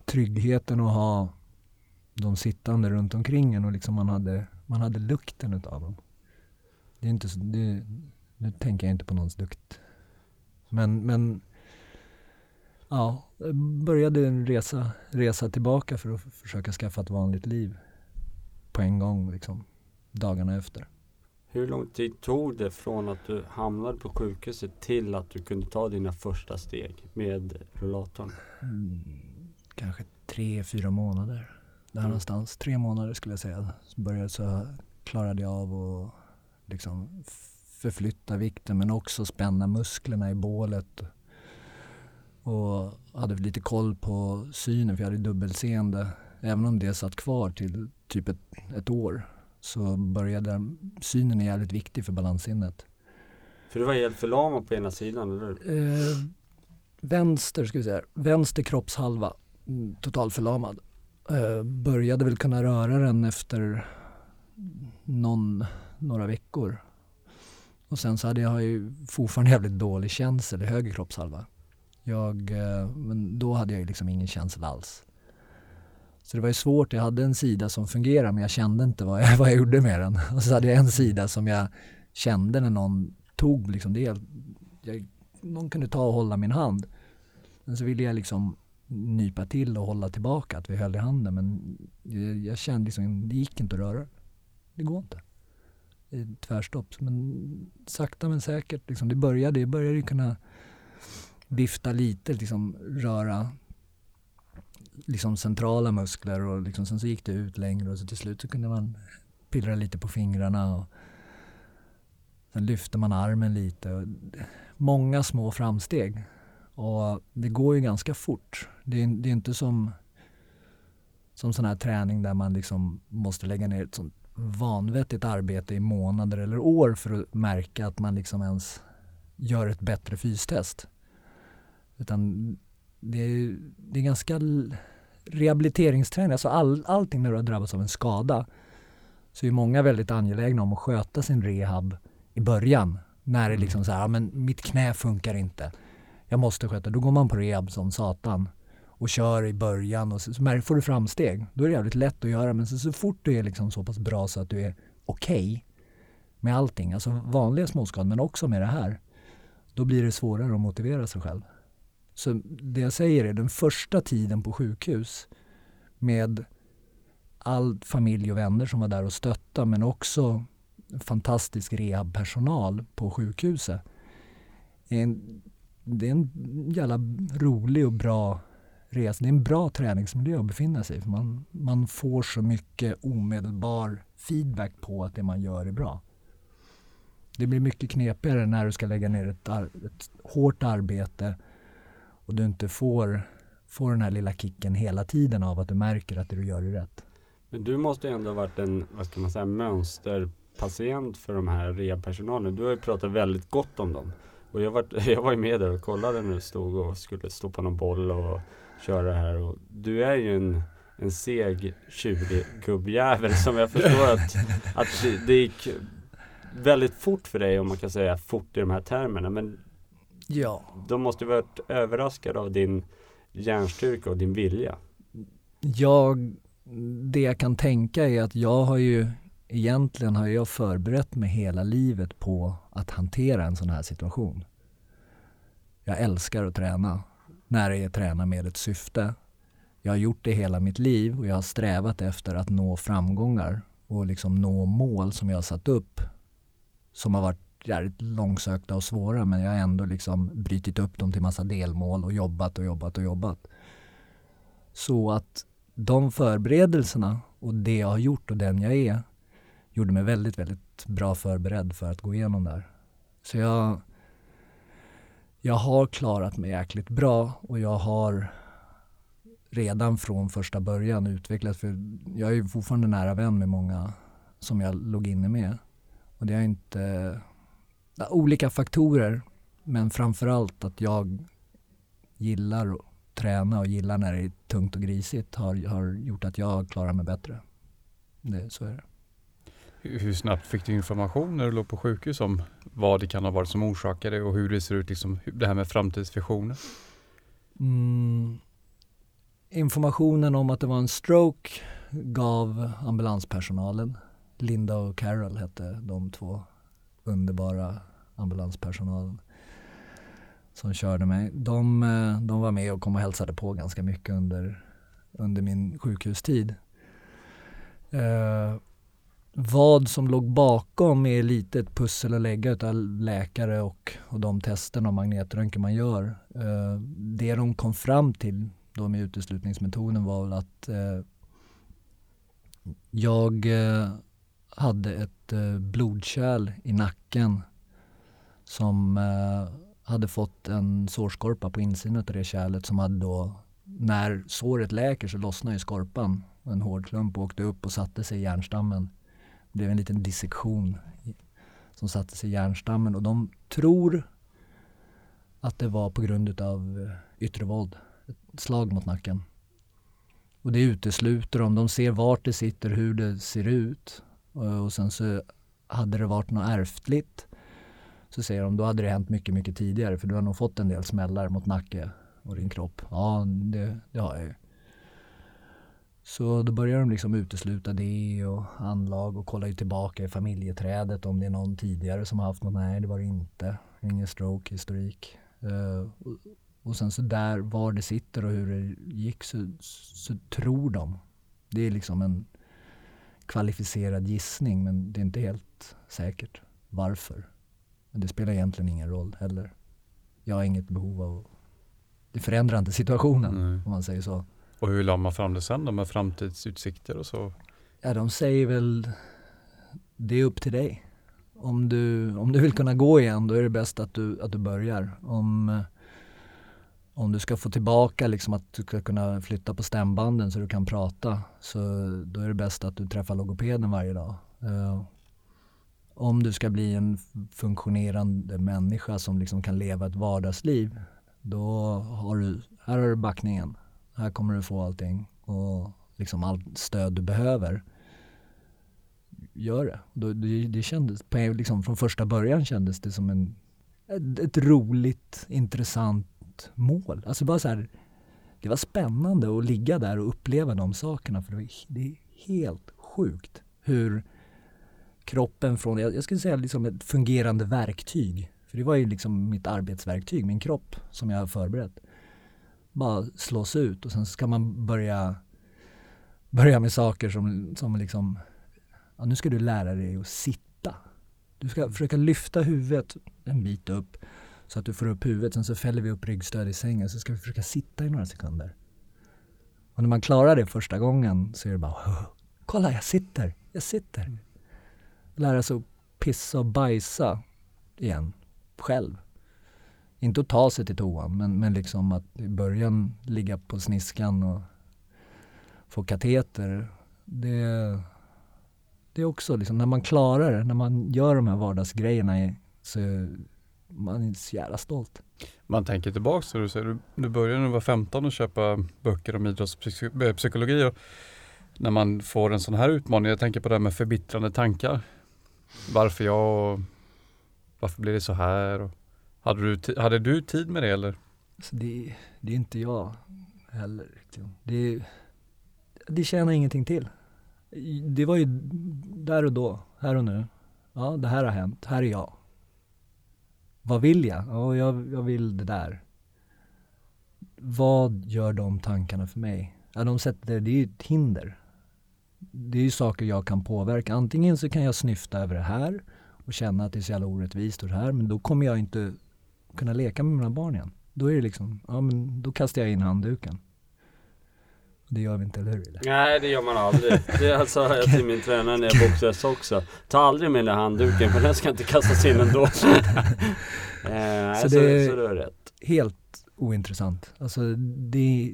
tryggheten att ha de sittande runt omkring en och liksom man hade, man hade lukten utav dem. Det är inte så, det, nu tänker jag inte på någons lukt. Men, men ja, började en resa, resa tillbaka för att försöka skaffa ett vanligt liv på en gång, liksom, dagarna efter. Hur lång tid tog det från att du hamnade på sjukhuset till att du kunde ta dina första steg med rullatorn? Mm, kanske tre, fyra månader. Där mm. någonstans. Tre månader skulle jag säga. Så började så klarade jag av att liksom förflytta vikten men också spänna musklerna i bålet och hade lite koll på synen för jag hade dubbelseende. Även om det satt kvar till typ ett, ett år så började synen är jävligt viktig för balanssinnet. För du var helt förlamad på ena sidan, eller eh, Vänster, ska vi säga, vänster kroppshalva, mm, totalförlamad. Eh, började väl kunna röra den efter någon, några veckor. Och sen så hade jag ju fortfarande jävligt dålig känsel i höger kroppshalva. Jag, eh, men då hade jag liksom ingen känsel alls. Så det var ju svårt. Jag hade en sida som fungerade men jag kände inte vad jag, <laughs> vad jag gjorde med den. Och så hade jag en sida som jag kände när någon tog liksom det. Jag, någon kunde ta och hålla min hand. Men så ville jag liksom nypa till och hålla tillbaka att vi höll i handen. Men jag, jag kände liksom, det gick inte att röra. Det går inte. Det är tvärstopp. Men sakta men säkert, liksom, det började, ju började kunna vifta lite, liksom röra liksom centrala muskler och liksom, sen så gick det ut längre och så till slut så kunde man pillra lite på fingrarna och sen lyfte man armen lite. Många små framsteg. Och det går ju ganska fort. Det är, det är inte som, som sån här träning där man liksom måste lägga ner ett sånt vanvettigt arbete i månader eller år för att märka att man liksom ens gör ett bättre fystest. Utan det är, det är ganska rehabiliteringsträning, alltså all, allting när du har drabbats av en skada så är många väldigt angelägna om att sköta sin rehab i början. När det mm. liksom så här, ja, men mitt knä funkar inte. Jag måste sköta, då går man på rehab som satan och kör i början och så, så får du framsteg. Då är det jävligt lätt att göra men så, så fort du är liksom så pass bra så att du är okej okay med allting, alltså vanliga småskador men också med det här, då blir det svårare att motivera sig själv. Så det jag säger är den första tiden på sjukhus med all familj och vänner som var där och stöttade men också fantastisk rehabpersonal på sjukhuset. Det är en jävla rolig och bra resa. Det är en bra träningsmiljö att befinna sig i. Man, man får så mycket omedelbar feedback på att det man gör är bra. Det blir mycket knepigare när du ska lägga ner ett, ett hårt arbete och du inte får, får den här lilla kicken hela tiden av att du märker att det du gör är rätt. Men du måste ju ändå ha varit en, vad ska man säga, mönsterpatient för de här rehabpersonalen. Du har ju pratat väldigt gott om dem. Och jag var, <laughs> jag var ju med där och kollade när du stod och skulle stå på någon boll och köra det här. Och du är ju en, en seg, tjurig gubbjävel som jag förstår att, att det, det gick väldigt fort för dig om man kan säga fort i de här termerna. Men ja. de måste varit överraskade av din hjärnstyrka och din vilja. Jag, det jag kan tänka är att jag har ju egentligen har jag förberett mig hela livet på att hantera en sån här situation. Jag älskar att träna när jag tränar med ett syfte. Jag har gjort det hela mitt liv och jag har strävat efter att nå framgångar och liksom nå mål som jag har satt upp som har varit jävligt långsökta och svåra men jag har ändå liksom brytit upp dem till massa delmål och jobbat och jobbat och jobbat. Så att de förberedelserna och det jag har gjort och den jag är gjorde mig väldigt, väldigt bra förberedd för att gå igenom det här. Så jag, jag har klarat mig jäkligt bra och jag har redan från första början utvecklat, för jag är ju fortfarande nära vän med många som jag låg inne med. Och det är inte, olika faktorer, men framförallt att jag gillar att träna och gillar när det är tungt och grisigt har, har gjort att jag klarar mig bättre. Det, så är det. Hur snabbt fick du information när du låg på sjukhus om vad det kan ha varit som orsakade och hur det ser ut, liksom, det här med framtidsvisioner? Mm, informationen om att det var en stroke gav ambulanspersonalen. Linda och Carol hette de två underbara ambulanspersonalen som körde mig. De, eh, de var med och kom och hälsade på ganska mycket under, under min sjukhustid. Uh, vad som låg bakom är lite ett pussel att lägga utav läkare och, och de testerna och magnetröntgen man gör. Eh, det de kom fram till då med uteslutningsmetoden var väl att eh, jag eh, hade ett blodkärl i nacken som hade fått en sårskorpa på insidan av det kärlet som hade då, när såret läker så lossnar ju skorpan. En hård klump åkte upp och satte sig i hjärnstammen blev en liten dissektion som satte sig i hjärnstammen och de tror att det var på grund av eh, yttre våld, ett slag mot nacken. Och det utesluter de. De ser vart det sitter, hur det ser ut. Eh, och sen så hade det varit något ärftligt så säger de då hade det hänt mycket, mycket tidigare för du har nog fått en del smällar mot nacke och din kropp. Ja, det, det har jag ju. Så då börjar de liksom utesluta det och anlag och kollar ju tillbaka i familjeträdet om det är någon tidigare som har haft något. Nej, det var det inte. Ingen stroke-historik. Uh, och, och sen så där, var det sitter och hur det gick så, så tror de. Det är liksom en kvalificerad gissning men det är inte helt säkert varför. Men det spelar egentligen ingen roll heller. Jag har inget behov av det förändrar inte situationen mm. om man säger så. Och hur la man fram det sen då med framtidsutsikter och så? Ja, de säger väl det är upp till dig. Om du, om du vill kunna gå igen då är det bäst att du, att du börjar. Om, om du ska få tillbaka liksom att du ska kunna flytta på stämbanden så du kan prata så då är det bäst att du träffar logopeden varje dag. Uh, om du ska bli en funktionerande människa som liksom kan leva ett vardagsliv då har du, här har du backningen. Här kommer du få allting och liksom allt stöd du behöver. Gör det. Det, det kändes, liksom från första början kändes det som en, ett, ett roligt, intressant mål. Alltså bara så här, det var spännande att ligga där och uppleva de sakerna för det, var, det är helt sjukt hur kroppen från, jag, jag skulle säga liksom ett fungerande verktyg, för det var ju liksom mitt arbetsverktyg, min kropp som jag har förberett, bara slås ut och sen ska man börja börja med saker som, som liksom, ja, nu ska du lära dig att sitta. Du ska försöka lyfta huvudet en bit upp så att du får upp huvudet. Sen så fäller vi upp ryggstöd i sängen så ska vi försöka sitta i några sekunder. Och när man klarar det första gången så är det bara Kolla, jag sitter, jag sitter. Lära sig att pissa och bajsa igen, själv. Inte att ta sig till toan, men, men liksom att i början ligga på sniskan och få kateter. Det, det är också liksom, när man klarar det, när man gör de här vardagsgrejerna så man är så jävla stolt. Man tänker tillbaks till du säger, du, du började när du var 15 och köpa böcker om idrottspsykologi. Eh, och när man får en sån här utmaning, jag tänker på det här med förbittrande tankar. Varför jag och varför blir det så här? Och hade, du, hade du tid med det eller? Alltså det, det är inte jag heller. Liksom. Det, det tjänar ingenting till. Det var ju där och då, här och nu. Ja, det här har hänt, här är jag. Vad vill jag? Ja, jag, jag vill det där. Vad gör de tankarna för mig? Ja, de sätter, det är ju ett hinder. Det är ju saker jag kan påverka. Antingen så kan jag snyfta över det här och känna att det är så jävla orättvist och det här, men då kommer jag inte kunna leka med mina barn igen. Då är det liksom, ja men då kastar jag in handduken. Det gör vi inte, eller hur? Nej det gör man aldrig. Det sa jag till min tränare när jag boxades också. Ta aldrig med den handduken för den ska inte kastas in ändå. <laughs> eh, så, så, det är så du har rätt. Helt ointressant. Alltså det...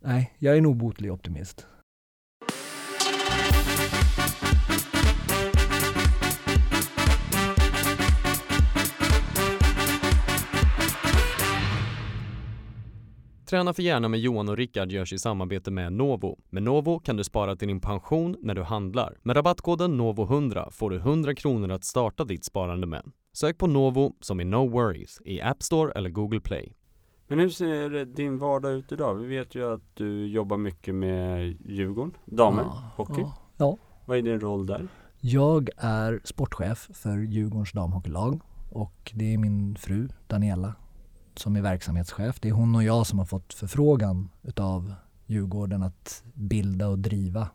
Nej, jag är en obotlig optimist. Träna för gärna med Johan och Rickard görs i samarbete med Novo. Med Novo kan du spara till din pension när du handlar. Med rabattkoden NOVO100 får du 100 kronor att starta ditt sparande med. Sök på Novo som är No Worries i App Store eller Google Play. Men hur ser din vardag ut idag? Vi vet ju att du jobbar mycket med Djurgården, damer, ja, hockey. Ja, ja. Vad är din roll där? Jag är sportchef för Djurgårdens damhockeylag och det är min fru Daniela som är verksamhetschef. Det är hon och jag som har fått förfrågan utav Djurgården att bilda och driva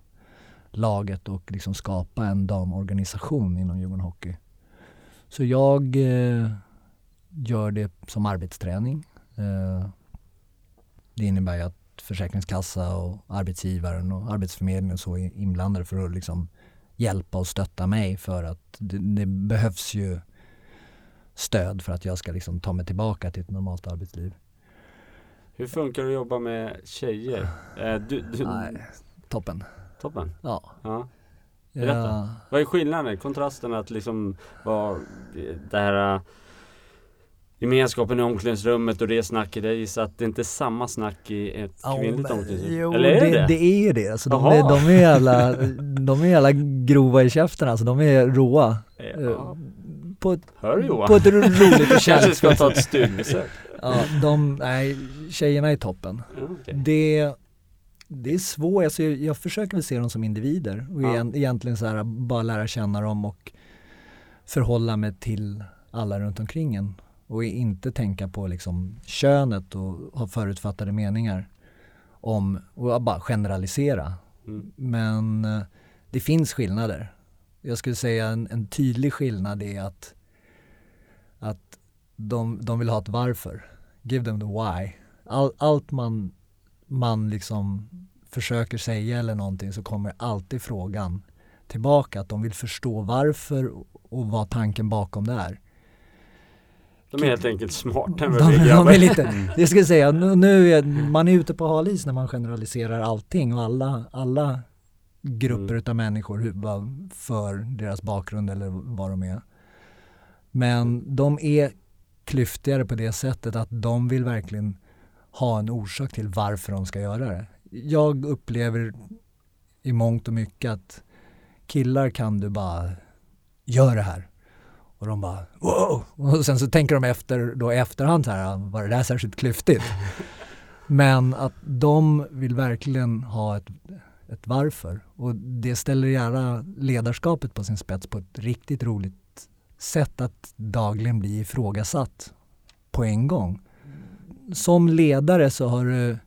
laget och liksom skapa en damorganisation inom Djurgården Hockey. Så jag eh, gör det som arbetsträning. Eh, det innebär ju att Försäkringskassa och arbetsgivaren och Arbetsförmedlingen och så är inblandade för att liksom hjälpa och stötta mig för att det, det behövs ju stöd för att jag ska liksom ta mig tillbaka till ett normalt arbetsliv. Hur funkar det att jobba med tjejer? <sighs> Eh, du, du... Nej, toppen. Toppen? Ja. ja. Berätta. Ja. Vad är skillnaden? Kontrasten att liksom vara det här äh, gemenskapen i omklädningsrummet och det snacket. Jag gissar att det inte är samma snack i ett oh, kvinnligt omklädningsrum. Jo, Eller är det, det? det är ju det. Alltså, de, är, de, är jävla, de är jävla grova i käften alltså. De är råa. Ja. På ett, Hör på ett roligt och <laughs> Kanske ska ta ett stugbesök. ja, de, nej, tjejerna är toppen. okay. Det, det är svårt, alltså jag, jag försöker väl se dem som individer och ja. egentligen så här, bara lära känna dem och förhålla mig till alla runt omkring en och inte tänka på liksom könet och ha förutfattade meningar om, och bara generalisera. Mm. Men eh, det finns skillnader jag skulle säga en, en tydlig skillnad är att, att de, de vill ha ett varför. Give them the why. All, allt man, man liksom försöker säga eller någonting så kommer alltid frågan tillbaka att de vill förstå varför och vad tanken bakom det är. De är helt enkelt smartare än de, vad vi de är lite, jag skulle säga, nu, nu är, man är ute på halis när man generaliserar allting och alla, alla grupper Mm. utav människor för deras bakgrund eller vad de är. Men de är klyftigare på det sättet att de vill verkligen ha en orsak till varför de ska göra det. Jag upplever i mångt och mycket att killar kan du bara, gör det här. Och de bara wow! Och sen så tänker de efter då efterhand så här, var det där särskilt klyftigt? <laughs> Men att de vill verkligen ha ett, ett varför. Och det ställer gärna ledarskapet på sin spets på ett riktigt roligt sätt att dagligen bli ifrågasatt på en gång. Som ledare så har du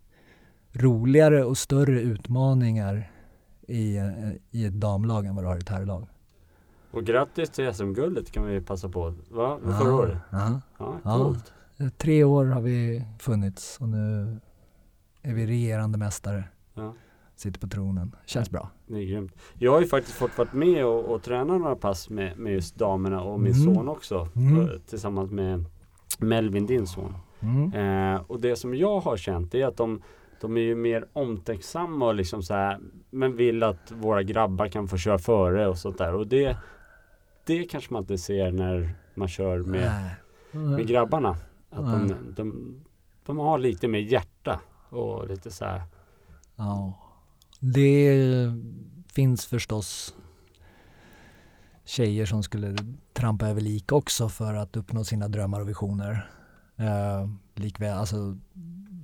roligare och större utmaningar i, eh, i ett damlag än vad du har i ett herrlag. Och grattis till SM-guldet kan vi passa på. Va? Förra året? Ja. Ja, Ja. coolt. Eh, Tre år har vi funnits och nu är vi regerande mästare. Ja. Sitter på tronen. Känns bra. Det är grymt. Jag har ju faktiskt fått varit med och, och träna några pass med, med just damerna och min Mm. son också. Mm. eh, Tillsammans med Melvin, din son. Mm. Eh, och det som jag har känt är att de, de är ju mer omtänksamma och liksom så här, men vill att våra grabbar kan få köra före och sånt där. Och det, det kanske man inte ser när man kör med, med grabbarna. Att de, de, de har lite mer hjärta och lite så här. Ja. Det finns förstås tjejer som skulle trampa över lik också för att uppnå sina drömmar och visioner. Eh, likväl, alltså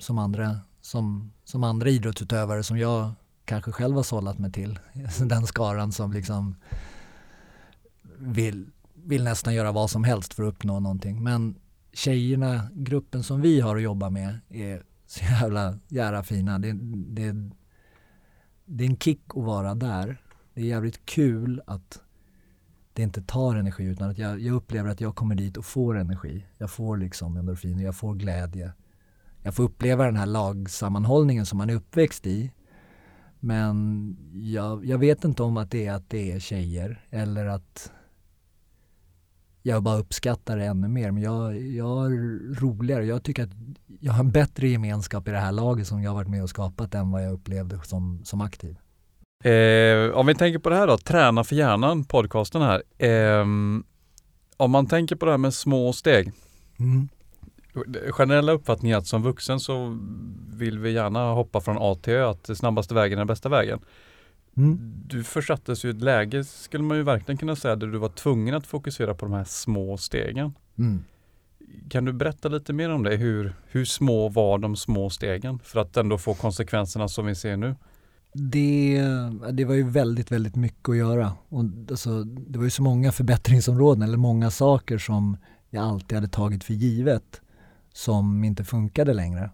som andra, som, som andra idrottsutövare som jag kanske själv har sållat mig till. <laughs> Den skaran som liksom vill, vill nästan göra vad som helst för att uppnå någonting. Men tjejerna, gruppen som vi har att jobba med är så jävla, jävla fina. Det, det, det är en kick att vara där. Det är jävligt kul att det inte tar energi utan att jag, jag upplever att jag kommer dit och får energi. Jag får liksom endorfiner, jag får glädje. Jag får uppleva den här lagsammanhållningen som man är uppväxt i. Men jag, jag vet inte om att det är att det är tjejer eller att jag bara uppskattar det ännu mer. Men jag, jag har roligare. Jag tycker att jag har en bättre gemenskap i det här laget som jag har varit med och skapat än vad jag upplevde som, som aktiv. Eh, om vi tänker på det här då, Träna för hjärnan, podcasten här. Ehm, om man tänker på det här med små steg. Mm. Generella uppfattningen att som vuxen så vill vi gärna hoppa från A till Ö, att snabbaste vägen är bästa vägen. Mm. Du försattes ju i ett läge, skulle man ju verkligen kunna säga, där du var tvungen att fokusera på de här små stegen. Mm. Kan du berätta lite mer om det? Hur, hur små var de små stegen för att ändå få konsekvenserna som vi ser nu? Det, det var ju väldigt, väldigt mycket att göra. Och alltså, det var ju så många förbättringsområden eller många saker som jag alltid hade tagit för givet som inte funkade längre.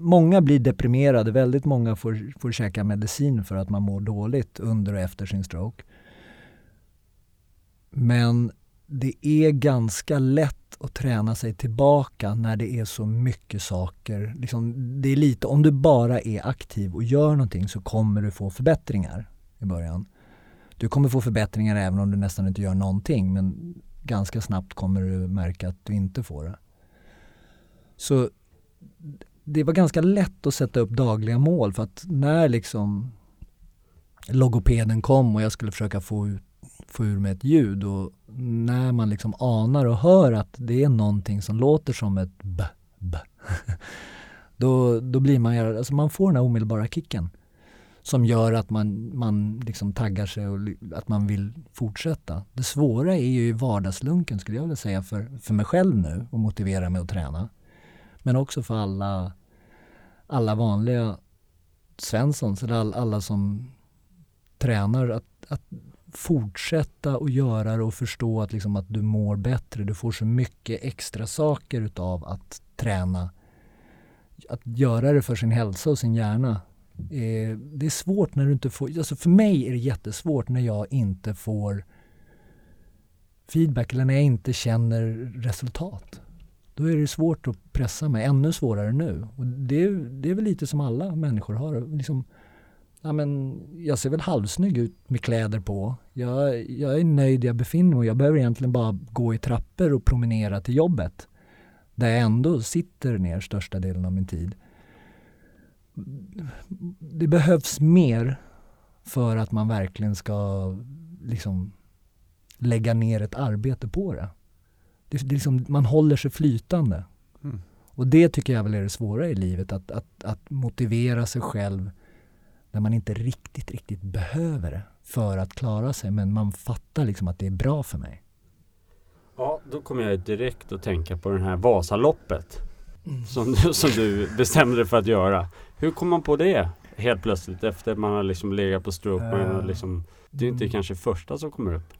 Många blir deprimerade, väldigt många får, får käka medicin för att man mår dåligt under och efter sin stroke. Men det är ganska lätt att träna sig tillbaka när det är så mycket saker. Liksom, det är lite, om du bara är aktiv och gör någonting så kommer du få förbättringar i början. Du kommer få förbättringar även om du nästan inte gör någonting men ganska snabbt kommer du märka att du inte får det. Så det var ganska lätt att sätta upp dagliga mål för att när liksom logopeden kom och jag skulle försöka få, ut, få ur mig ett ljud och när man liksom anar och hör att det är någonting som låter som ett b, b <laughs> då, då blir man, ju- alltså man får den här omedelbara kicken som gör att man, man liksom taggar sig och att man vill fortsätta. Det svåra är ju vardagslunken skulle jag vilja säga för, för mig själv nu och motivera mig att träna. Men också för alla, alla vanliga Svenssons eller all, alla som tränar att, att fortsätta och göra det och förstå att, liksom att du mår bättre. Du får så mycket extra saker utav att träna. Att göra det för sin hälsa och sin hjärna. Eh, det är svårt när du inte får, alltså för mig är det jättesvårt när jag inte får feedback eller när jag inte känner resultat. Då är det svårt att pressa mig, ännu svårare nu. Och det, är- det är väl lite som alla människor har. Liksom, ja, men jag ser väl halvsnygg ut med kläder på. Jag, jag är nöjd där jag befinner mig och jag behöver egentligen bara gå i trappor och promenera till jobbet. där jag ändå sitter ner största delen av min tid. Det behövs mer för att man verkligen ska liksom lägga ner ett arbete på det det, det liksom, man håller sig flytande. Mm. Och det tycker jag väl är det svåra i livet, att, att, att motivera sig själv när man inte riktigt, riktigt behöver det för att klara sig. Men man fattar liksom att det är bra för mig. Ja, då kommer jag direkt att tänka på det här Vasaloppet. Som, du- som du bestämde dig för att göra. Hur kom man på det helt plötsligt efter man har liksom legat på stroke och Eh, liksom Det är inte mm. kanske första som kommer upp.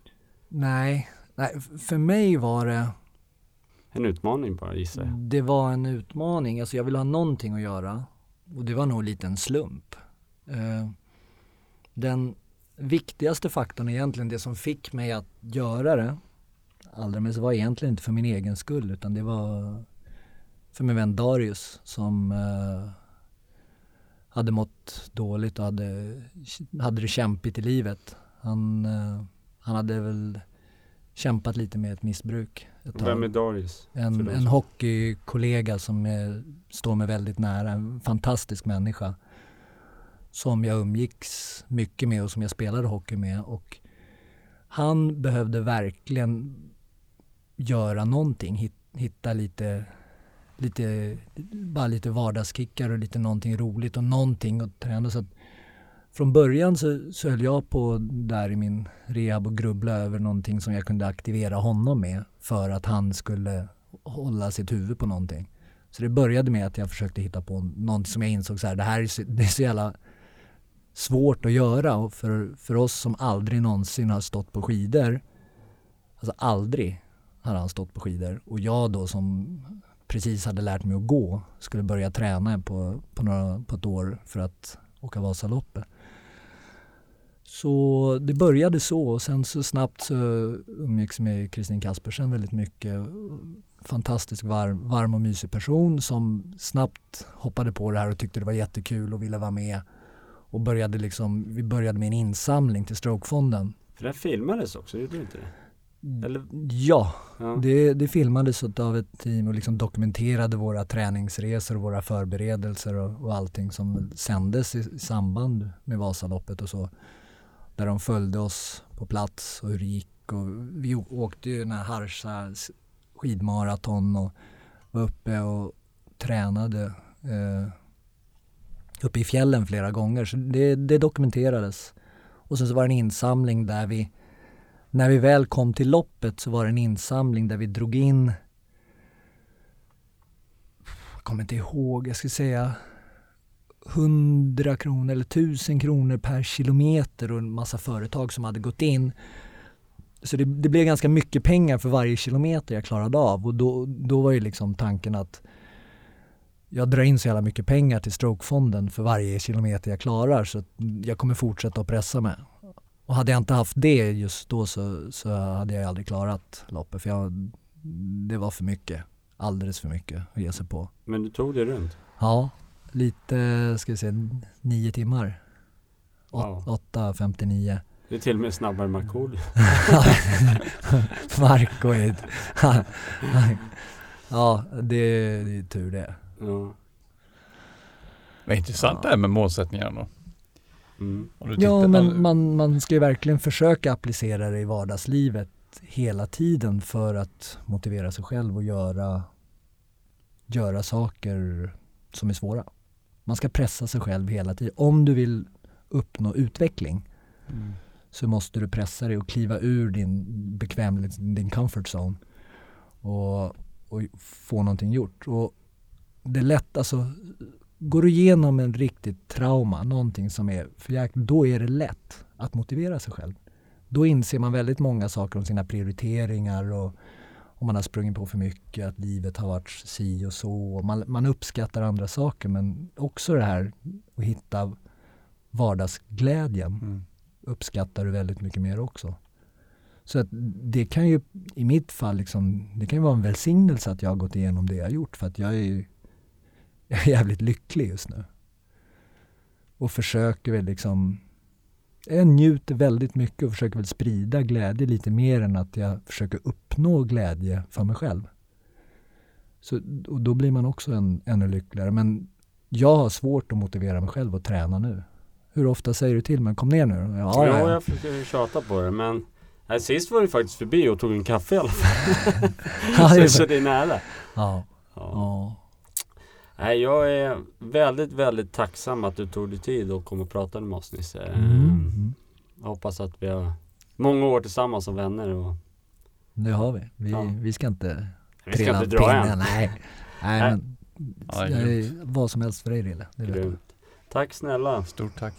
Nej, nej, för mig var det, En utmaning bara gissar jag. det var en utmaning. Alltså jag ville ha någonting att göra och det var nog lite en slump. Eh, Den viktigaste faktorn egentligen, det som fick mig att göra det, allra mest var egentligen inte för min egen skull utan det var för min vän Darius som eh, hade mått dåligt och hade, hade det kämpigt i livet. Han, eh, han hade väl kämpat lite med ett missbruk ett. Vem är Darius? En, en hockeykollega som är, står mig väldigt nära, en fantastisk människa. Som jag umgicks mycket med och som jag spelade hockey med. Och han behövde verkligen göra någonting, hit- hitta lite, lite, bara lite vardagskickar och lite någonting roligt och någonting att träna. Så att från början så, så höll jag på där i min rehab och grubbla över någonting som jag kunde aktivera honom med för att han skulle hålla sitt huvud på någonting. Så det började med att jag försökte hitta på någonting som jag insåg så här, det här är så, det är så jävla svårt att göra och för, för oss som aldrig någonsin har stått på skidor, alltså aldrig har han stått på skidor och jag då som precis hade lärt mig att gå skulle börja träna på, på, några, på ett år för att åka Vasaloppet. Så det började så och sen så snabbt så umgicks jag med Kristin Kaspersen väldigt mycket. Fantastisk varm, varm och mysig person som snabbt hoppade på det här och tyckte det var jättekul och ville vara med. Och började liksom, vi började med en insamling till Strokefonden. För det filmades också, gjorde det inte det? Eller? Ja, Ja. det, det filmades av ett team och liksom dokumenterade våra träningsresor och våra förberedelser och, och allting som sändes i, i samband med Vasaloppet och så. Där de följde oss på plats och hur det gick och vi åkte ju den här Harsa skidmaraton och var uppe och tränade eh, uppe i fjällen flera gånger så det, det dokumenterades. Och sen så var det en insamling där vi när vi väl kom till loppet så var det en insamling där vi drog in jag kommer inte ihåg, jag skulle säga 100 kronor eller 1000 kronor per kilometer och en massa företag som hade gått in. Så det, det blev ganska mycket pengar för varje kilometer jag klarade av och då, då var ju liksom tanken att jag drar in så jävla mycket pengar till Strokefonden för varje kilometer jag klarar så jag kommer fortsätta att pressa mig. Och hade jag inte haft det just då så, så hade jag aldrig klarat loppet för jag, det var för mycket. Alldeles för mycket att ge sig på. Men du tog det runt? Ja, lite, ska vi säga, nio timmar. Wow. Åt, 8.59. Det är till och med snabbare än Markoolio. <laughs> Marco är ett, <laughs> Ja, det, det är tur det. Ja. Vad intressant det här med målsättningarna då. Mm. Ja, men man, man ska ju verkligen försöka applicera det i vardagslivet hela tiden för att motivera sig själv och göra, göra saker som är svåra. Man ska pressa sig själv hela tiden. Om du vill uppnå utveckling Mm. så måste du pressa dig och kliva ur din bekvämlighet, din comfort zone och, och få någonting gjort. Och det är lätt, alltså går du igenom en riktigt trauma, någonting som är för jäkligt, då är det lätt att motivera sig själv. Då inser man väldigt många saker om sina prioriteringar och om man har sprungit på för mycket, att livet har varit si och så. Man, man uppskattar andra saker men också det här att hitta vardagsglädjen Mm. uppskattar du väldigt mycket mer också. Så att det kan ju i mitt fall liksom, det kan ju vara en välsignelse att jag har gått igenom det jag har gjort för att jag är ju <laughs> jag är jävligt lycklig just nu. Och försöker väl liksom, jag njuter väldigt mycket och försöker väl sprida glädje lite mer än att jag försöker uppnå glädje för mig själv. Så, och då blir man också en, ännu lyckligare. Men jag har svårt att motivera mig själv att träna nu. Hur ofta säger du till mig, kom ner nu? Ja, ja, jag försöker tjata på det men nej, sist var du faktiskt förbi och tog en kaffe i alla fall. <laughs> Ja, <laughs> så, så det är nära. Ja, Ja. ja. Nej, jag är väldigt, väldigt tacksam att du tog dig tid och kom och pratade med oss Nisse. Mm. Jag hoppas att vi har många år tillsammans som vänner och Det har vi. Vi, Ja. vi ska inte vi ska inte dra pinnen. än. Nej, nej Nej. men Ja, jag är vad som helst för dig Rille. Tack snälla. Stort tack.